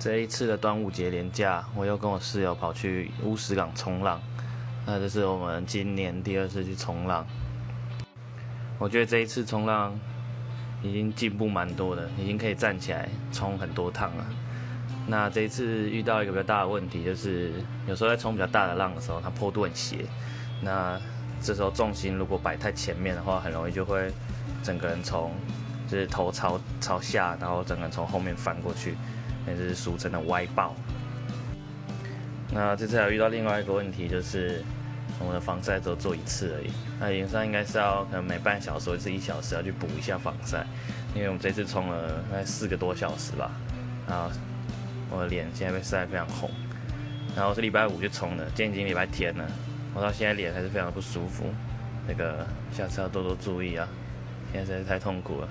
这一次的端午节连假，我又跟我室友跑去乌石港冲浪。那这是我们今年第二次去冲浪。我觉得这一次冲浪已经进步蛮多的，已经可以站起来冲很多趟了。那这一次遇到一个比较大的问题，就是有时候在冲比较大的浪的时候，它坡度很斜。那这时候重心如果摆太前面的话，很容易就会整个人从就是头朝朝下，然后整个人从后面翻过去。也是俗称的歪爆。那这次还遇到另外一个问题，就是我们的防晒只有做一次而已。那理论上应该是要可能每半小时或者一小时要去补一下防晒，因为我们这次冲了大概四个多小时吧。然后我的脸现在被晒得非常红。然后是礼拜五就冲的，今天已经礼拜天了，我到现在脸还是非常不舒服。那个下次要多多注意啊，现在实在是太痛苦了。